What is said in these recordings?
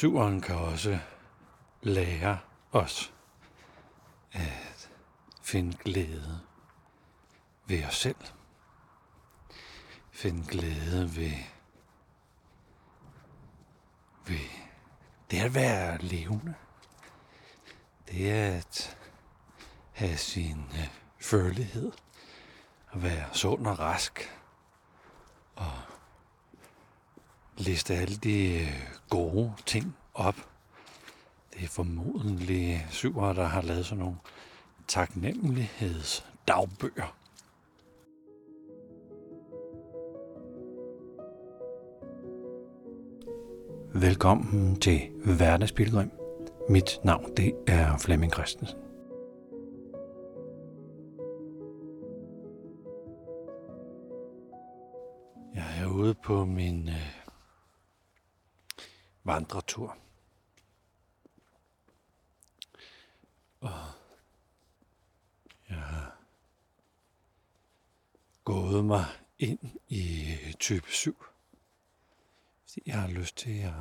Syveren kan også lære os at finde glæde ved os selv. Finde glæde ved, ved det at være levende. Det er at have sin øh, følelighed. At være sund og rask. Og liste alle de øh, gode ting op. Det er formodentlig syvere, der har lavet sådan nogle taknemmelighedsdagbøger. Velkommen til Hverdagspilgrim. Mit navn det er Flemming Christensen. Jeg er ude på min øh, vandretur. Og jeg har gået mig ind i type 7. Fordi jeg har lyst til at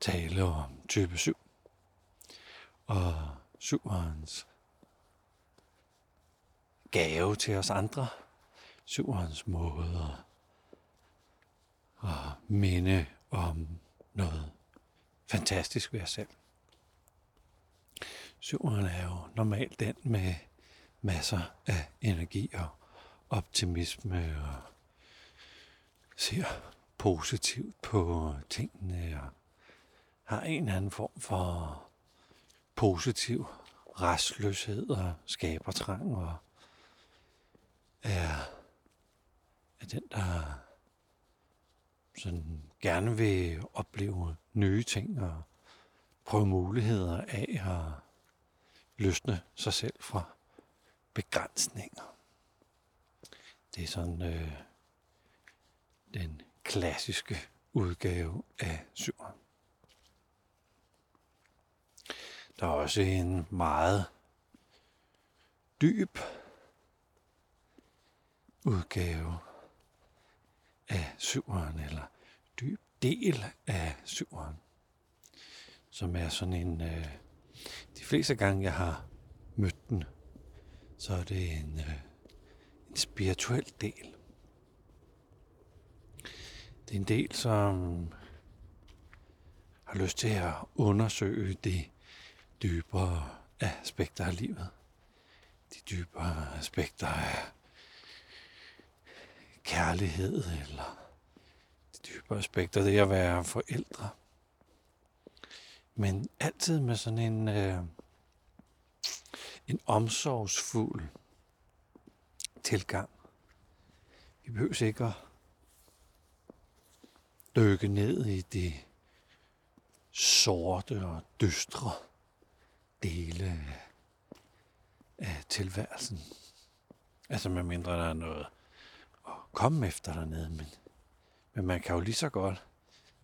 tale om type 7. Og syverens gave til os andre. Syverens måde at minde om noget fantastisk ved os selv. Syveren er jo normalt den med masser af energi og optimisme og ser positivt på tingene og har en eller anden form for positiv restløshed og skabertrang og er, er den, der sådan gerne vil opleve nye ting og prøve muligheder af at løsne sig selv fra begrænsninger. Det er sådan øh, den klassiske udgave af syveren. Der er også en meget dyb udgave af syveren, eller dyb del af syveren, som er sådan en... Øh, de fleste gange, jeg har mødt den, så er det en, øh, en spirituel del. Det er en del, som har lyst til at undersøge de dybere aspekter af livet. De dybere aspekter af kærlighed, eller dybere aspekter, det at være forældre. Men altid med sådan en, øh, en omsorgsfuld tilgang. Vi behøver ikke at dykke ned i de sorte og dystre dele af tilværelsen. Altså med mindre der er noget at komme efter dernede, men, men man kan jo lige så godt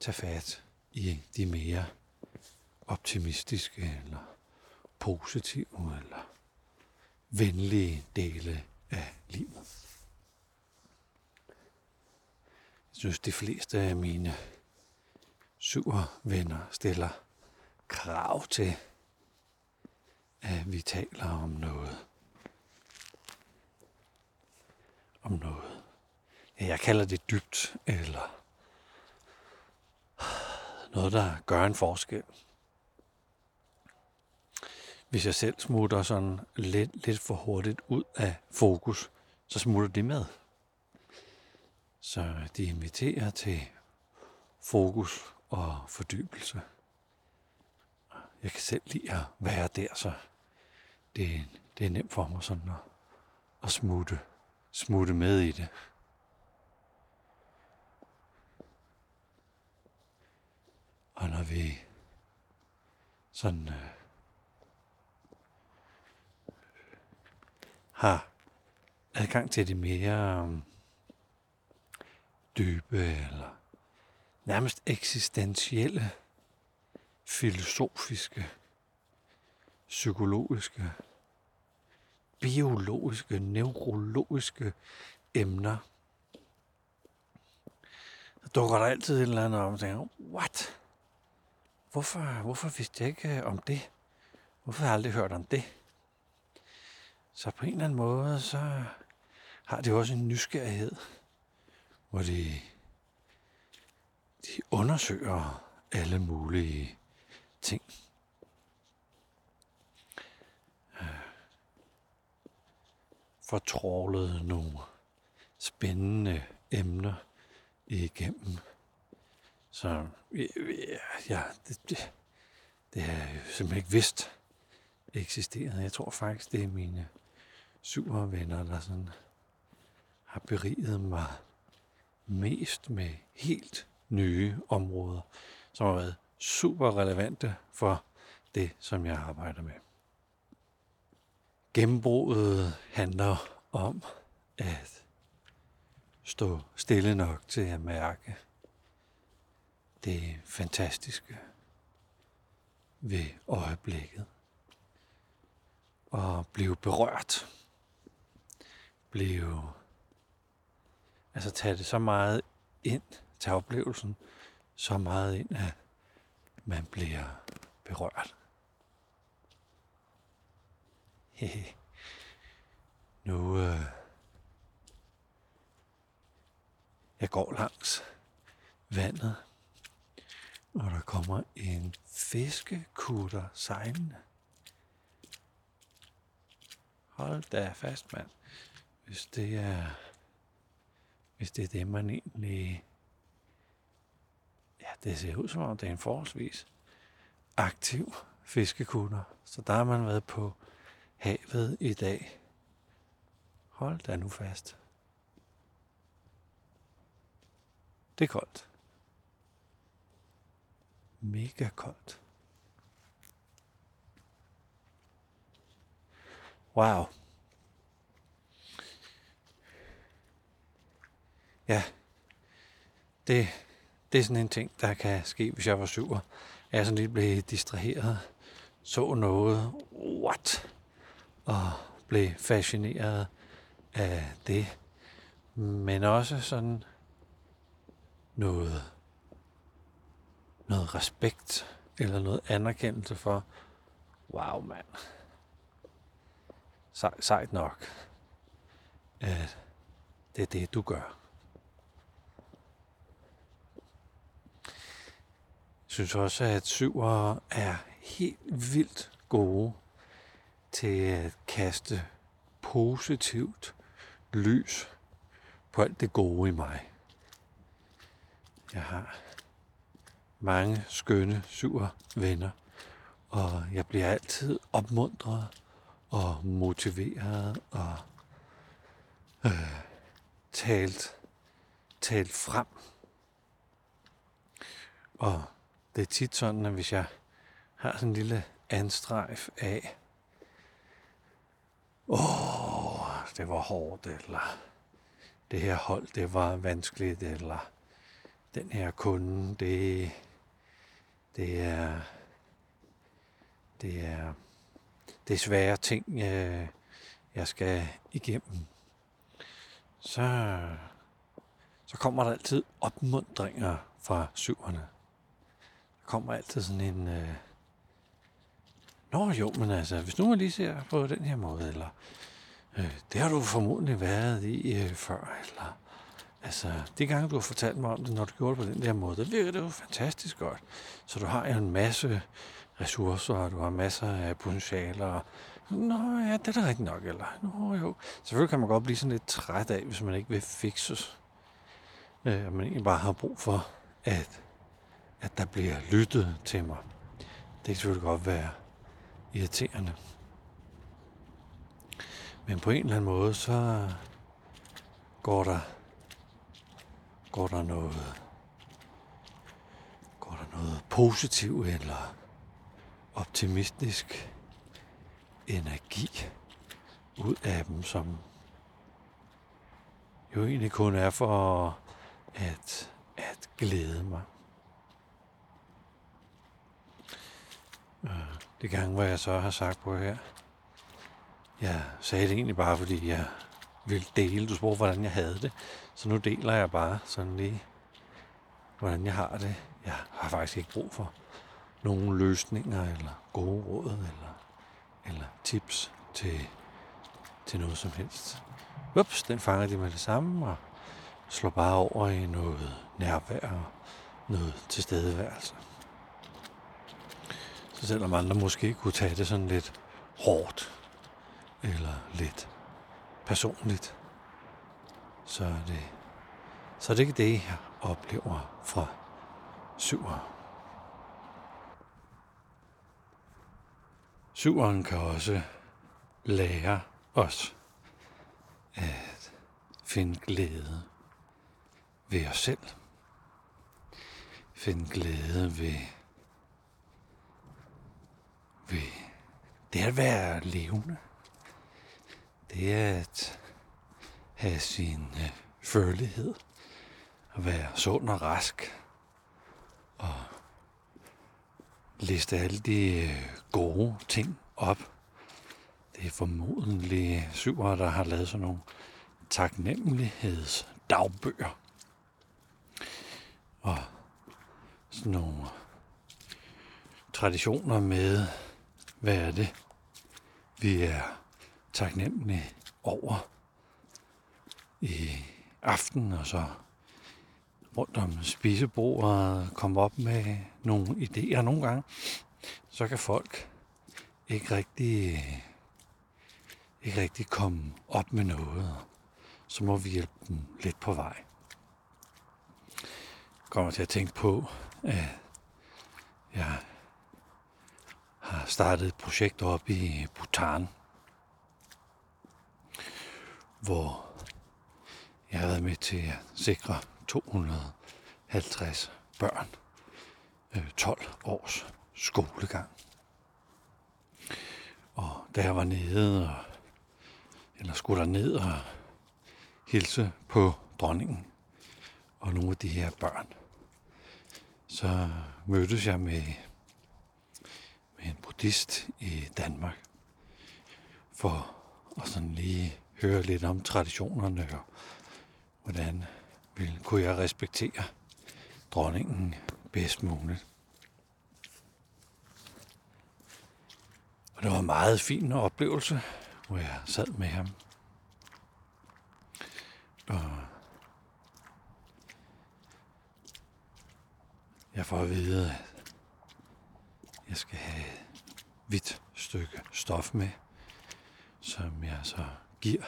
tage fat i de mere optimistiske eller positive eller venlige dele af livet. Jeg synes, de fleste af mine syver venner stiller krav til, at vi taler om noget. Om noget. Jeg kalder det dybt, eller noget, der gør en forskel. Hvis jeg selv smutter sådan lidt, lidt for hurtigt ud af fokus, så smutter det med. Så de inviterer til fokus og fordybelse. Jeg kan selv lide at være der, så det, det er nemt for mig sådan at, at smutte, smutte med i det. Vi sådan øh, har adgang til det mere øh, dybe eller nærmest eksistentielle, filosofiske, psykologiske, biologiske, neurologiske emner, så dukker der altid et eller andet om, og tænker, what? Hvorfor, hvorfor vidste jeg ikke øh, om det? Hvorfor har jeg aldrig hørt om det? Så på en eller anden måde, så har det også en nysgerrighed, hvor de, de undersøger alle mulige ting. Fortrålet nogle spændende emner igennem. Så øh, øh, ja, det, det, det har jeg simpelthen ikke vidst eksisterede. Jeg tror faktisk, det er mine venner, der sådan har beriget mig mest med helt nye områder, som har været super relevante for det, som jeg arbejder med. Gennembruddet handler om at stå stille nok til at mærke det fantastiske ved øjeblikket. Og blive berørt. Blive... Altså tage det så meget ind, tage oplevelsen så meget ind, at man bliver berørt. Hehe. Nu... Øh, jeg går langs vandet, og der kommer en fiskekutter sejlende. Hold da fast, mand. Hvis det er, hvis det er det, man egentlig... Ja, det ser ud som om, det er en forholdsvis aktiv fiskekutter. Så der har man været på havet i dag. Hold da nu fast. Det er koldt. Mega koldt. Wow. Ja, det, det er sådan en ting, der kan ske, hvis jeg var sur. Jeg sådan lidt blev distraheret, så noget, what? Og blev fascineret af det. Men også sådan noget, noget respekt eller noget anerkendelse for, wow mand, Sej, sejt nok, at det er det, du gør. Jeg synes også, at syvere er helt vildt gode til at kaste positivt lys på alt det gode i mig. Jeg har mange skønne sure venner, og jeg bliver altid opmuntret og motiveret og øh, talt, talt frem. Og det er tit sådan, at hvis jeg har sådan en lille anstrejf af, åh, det var hårdt, eller det her hold, det var vanskeligt, eller den her kunde, det, det er, det er, det er svære ting, øh, jeg skal igennem. Så, så kommer der altid opmundringer fra syverne. Der kommer altid sådan en... Øh, Nå jo, men altså, hvis nu man lige ser på den her måde, eller øh, det har du formodentlig været i øh, før, eller Altså, de gange du har fortalt mig om det, når du gjorde det på den der måde, det virker det jo fantastisk godt. Så du har jo en masse ressourcer, og du har masser af potentialer. Og, Nå ja, det er da rigtigt nok, eller? Nå jo. Selvfølgelig kan man godt blive sådan lidt træt af, hvis man ikke vil fikses. Øh, og man egentlig bare har brug for, at, at der bliver lyttet til mig. Det kan selvfølgelig godt være irriterende. Men på en eller anden måde, så går der Går der noget, går der noget positivt eller optimistisk energi ud af dem, som jo egentlig kun er for at, at glæde mig. Øh, det gang, hvor jeg så har sagt på her, jeg sagde det egentlig bare, fordi jeg ville dele. Du spurgte, hvordan jeg havde det. Så nu deler jeg bare sådan lige hvordan jeg har det. Jeg har faktisk ikke brug for nogle løsninger eller gode råd eller, eller tips til, til noget som helst. Ups, den fanger de med det samme og slår bare over i noget nærvær og noget tilstedeværelse. Så selvom andre måske kunne tage det sådan lidt hårdt eller lidt personligt, så er det, så er det ikke det, jeg oplever fra syver. Syveren kan også lære os at finde glæde ved os selv. Finde glæde ved, ved det at være levende. Det er at have sin øh, følelighed. At være sund og rask. Og liste alle de øh, gode ting op. Det er formodentlig syvere, der har lavet sådan nogle taknemmelighedsdagbøger. Og sådan nogle traditioner med, hvad er det, vi er taknemmelig over i aften, og så rundt om spisebordet komme op med nogle idéer nogle gange, så kan folk ikke rigtig, ikke rigtig komme op med noget. Så må vi hjælpe dem lidt på vej. Jeg kommer til at tænke på, at jeg har startet et projekt op i Bhutan, hvor jeg har været med til at sikre 250 børn øh, 12 års skolegang. Og da jeg var nede, og, eller skulle der ned og hilse på dronningen og nogle af de her børn, så mødtes jeg med, med en buddhist i Danmark for at sådan lige høre lidt om traditionerne og hvordan vil, kunne jeg respektere dronningen bedst muligt. Og det var en meget fin oplevelse, hvor jeg sad med ham. Og jeg får at vide, at jeg skal have et hvidt stykke stof med, som jeg så giver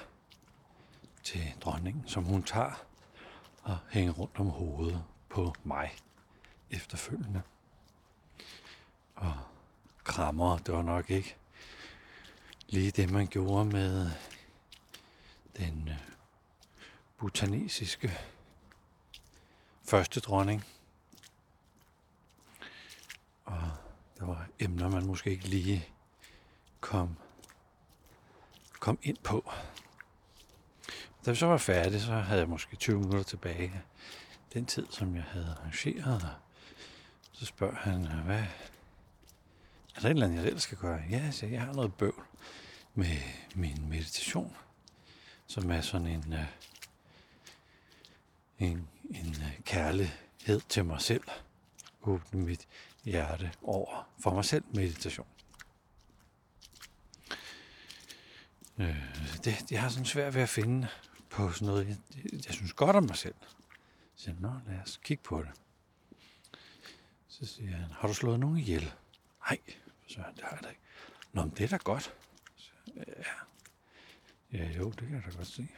til dronningen, som hun tager og hænger rundt om hovedet på mig efterfølgende. Og krammer, det var nok ikke lige det, man gjorde med den øh, butanesiske første dronning. Og der var emner, man måske ikke lige kom, kom ind på. Da vi så var færdige, så havde jeg måske 20 minutter tilbage. Den tid, som jeg havde arrangeret. Så spørger han, hvad, er der et eller andet, jeg ellers skal gøre? Ja, så jeg har noget bøvl med min meditation, som er sådan en, øh, en, en øh, kærlighed til mig selv. Åbne mit hjerte over for mig selv meditation. Øh, det, jeg har sådan svært ved at finde på sådan noget, jeg, jeg synes godt om mig selv. Så siger nå lad os kigge på det. Så siger han, har du slået nogen ihjel? Nej, så det har jeg da ikke. Nå, men det er da godt. Så, ja. ja, jo, det kan jeg da godt se.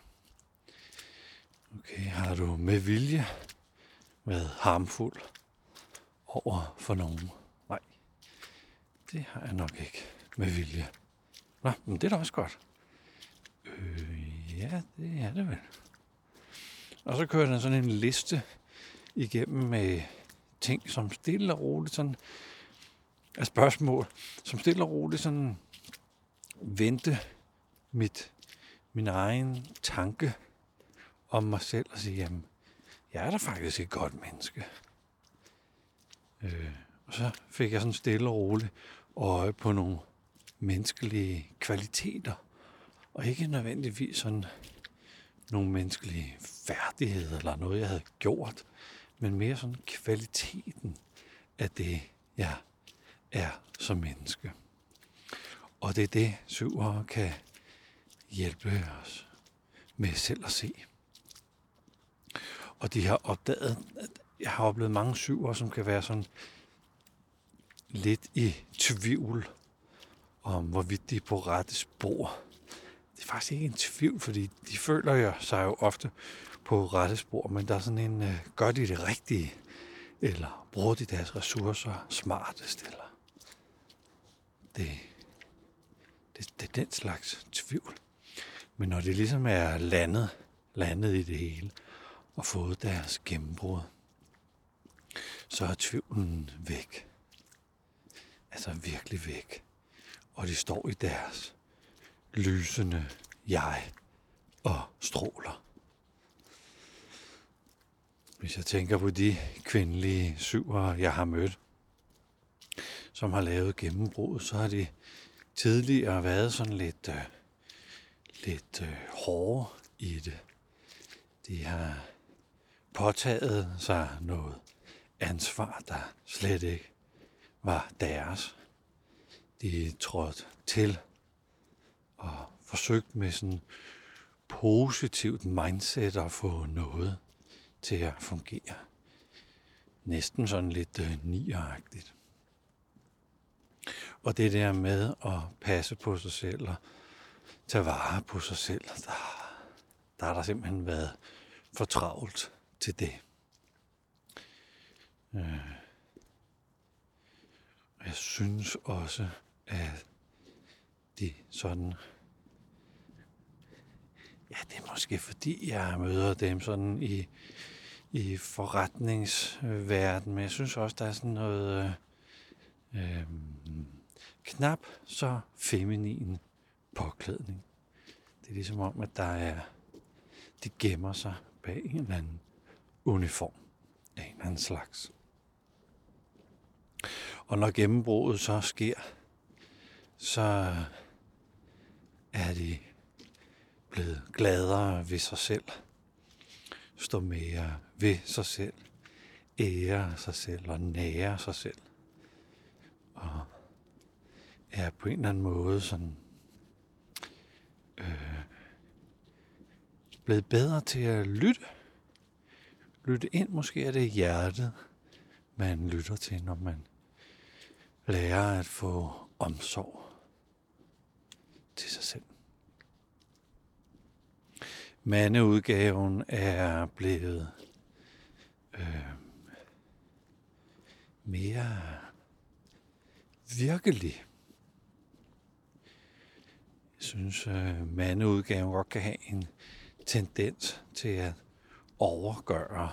Okay, har du med vilje været harmfuld over for nogen? Nej, det har jeg nok ikke med vilje. Nå, men det er da også godt. Ja, det er det vel. Og så kører den sådan en liste igennem med ting, som stille og roligt sådan af spørgsmål, som stille og roligt sådan vente mit, min egen tanke om mig selv og sige, jamen, jeg er da faktisk et godt menneske. Øh, og så fik jeg sådan stille og roligt øje på nogle menneskelige kvaliteter, og ikke nødvendigvis sådan nogle menneskelige færdigheder eller noget, jeg havde gjort, men mere sådan kvaliteten af det, jeg er som menneske. Og det er det, syvere kan hjælpe os med selv at se. Og de har opdaget, at jeg har oplevet mange syvere, som kan være sådan lidt i tvivl om, hvorvidt de er på rette spor. Det er faktisk ikke en tvivl, fordi de føler jo sig jo ofte på rette spor, men der er sådan en, øh, gør de det rigtige, eller bruger de deres ressourcer smartest, eller det, det, det er den slags tvivl. Men når det ligesom er landet, landet i det hele, og fået deres gennembrud, så er tvivlen væk. Altså virkelig væk. Og de står i deres lysende jeg og stråler. Hvis jeg tænker på de kvindelige syvere, jeg har mødt, som har lavet gennembrud, så har de tidligere været sådan lidt, øh, lidt øh, hårde i det. De har påtaget sig noget ansvar, der slet ikke var deres. De trådte til og forsøgt med sådan positivt mindset at få noget til at fungere. Næsten sådan lidt øh, nieragtigt. Og det der med at passe på sig selv og tage vare på sig selv, der, der har der simpelthen været for travlt til det. Øh. Jeg synes også, at det sådan... Ja, det er måske fordi, jeg møder dem sådan i, i forretningsverdenen, men jeg synes også, der er sådan noget øh, øh, knap så feminin påklædning. Det er ligesom om, at der er, de gemmer sig bag en eller anden uniform af en eller anden slags. Og når gennembruddet så sker, så er det blevet gladere ved sig selv, stå mere ved sig selv, ære sig selv og nære sig selv. Og er på en eller anden måde sådan øh, blevet bedre til at lytte. Lytte ind, måske er det hjertet, man lytter til, når man lærer at få omsorg til sig selv. Mandeudgaven er blevet øh, mere virkelig. Jeg synes, øh, mandeudgaven godt kan have en tendens til at overgøre,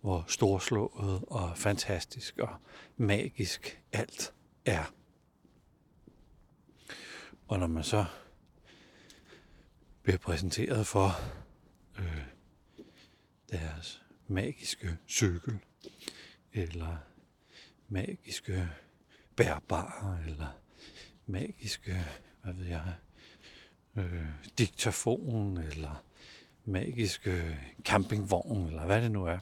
hvor storslået og fantastisk og magisk alt er. Og når man så bliver præsenteret for øh, deres magiske cykel, eller magiske bærbare, eller magiske, hvad ved jeg, øh, diktafon, eller magiske campingvogn, eller hvad det nu er.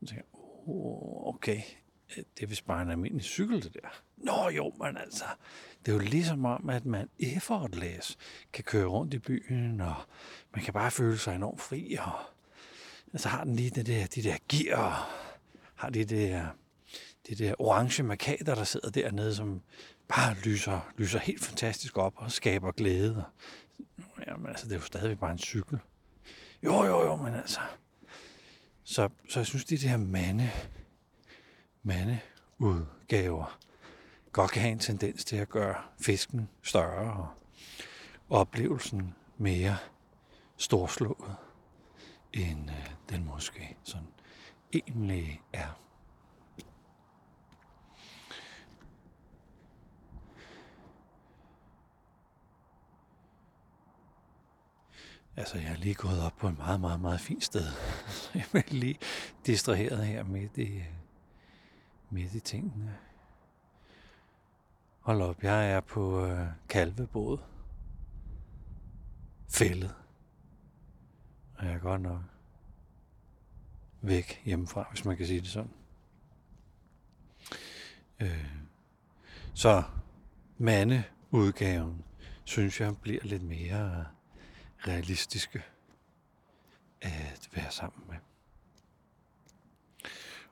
Så tænker jeg, oh, okay, Øh, det er vist bare en almindelig cykel, det der. Nå jo, men altså, det er jo ligesom om, at man effortless kan køre rundt i byen, og man kan bare føle sig enormt fri, og så har den lige det der, de der gear, har de der, de der orange markader, der sidder dernede, som bare lyser, lyser helt fantastisk op og skaber glæde. Jamen altså, det er jo stadigvæk bare en cykel. Jo, jo, jo, men altså. Så, så jeg synes, det her mande, mandeudgaver godt kan have en tendens til at gøre fisken større og oplevelsen mere storslået, end øh, den måske sådan egentlig er. Altså, jeg er lige gået op på et meget, meget, meget fint sted. Jeg er lige distraheret her midt i, midt i tingene. Hold op, jeg er på øh, kalvebåd. Fældet. Og jeg er godt nok væk hjemmefra, hvis man kan sige det sådan. Øh, så mandeudgaven, synes jeg, bliver lidt mere realistiske at være sammen med.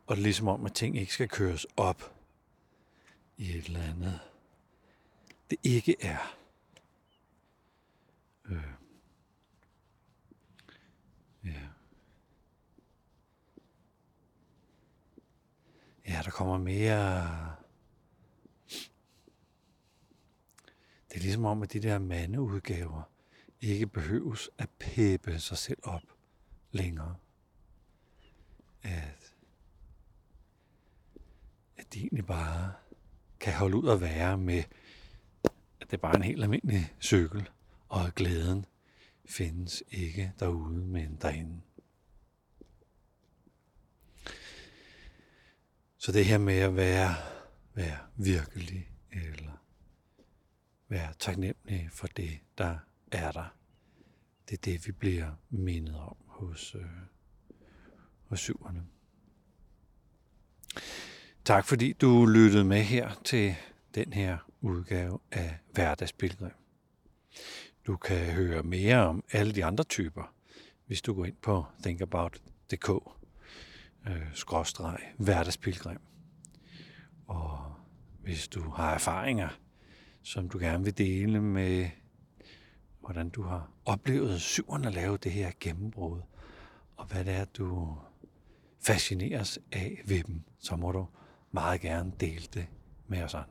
Og det er ligesom om, at ting ikke skal køres op i et eller andet, det ikke er. Øh. Ja. Ja, der kommer mere... Det er ligesom om, at de der mandeudgaver ikke behøves at pæppe sig selv op længere. At, at de egentlig bare kan holde ud at være med, at det er bare en helt almindelig cykel, og glæden findes ikke derude, men derinde. Så det her med at være, være virkelig, eller være taknemmelig for det, der er der, det er det, vi bliver mindet om hos, øh, hos syverne. Tak fordi du lyttede med her til den her udgave af Hverdagsbilleder. Du kan høre mere om alle de andre typer, hvis du går ind på thinkabout.dk øh, skråstreg hverdagspilgrim. Og hvis du har erfaringer, som du gerne vil dele med, hvordan du har oplevet syverne lave det her gennembrud, og hvad det er, du fascineres af ved dem, så må du meget gerne dele det med os andre.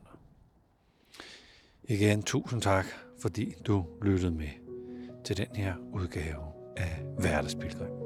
Igen tusind tak, fordi du lyttede med til den her udgave af Hverdagsbilgrim.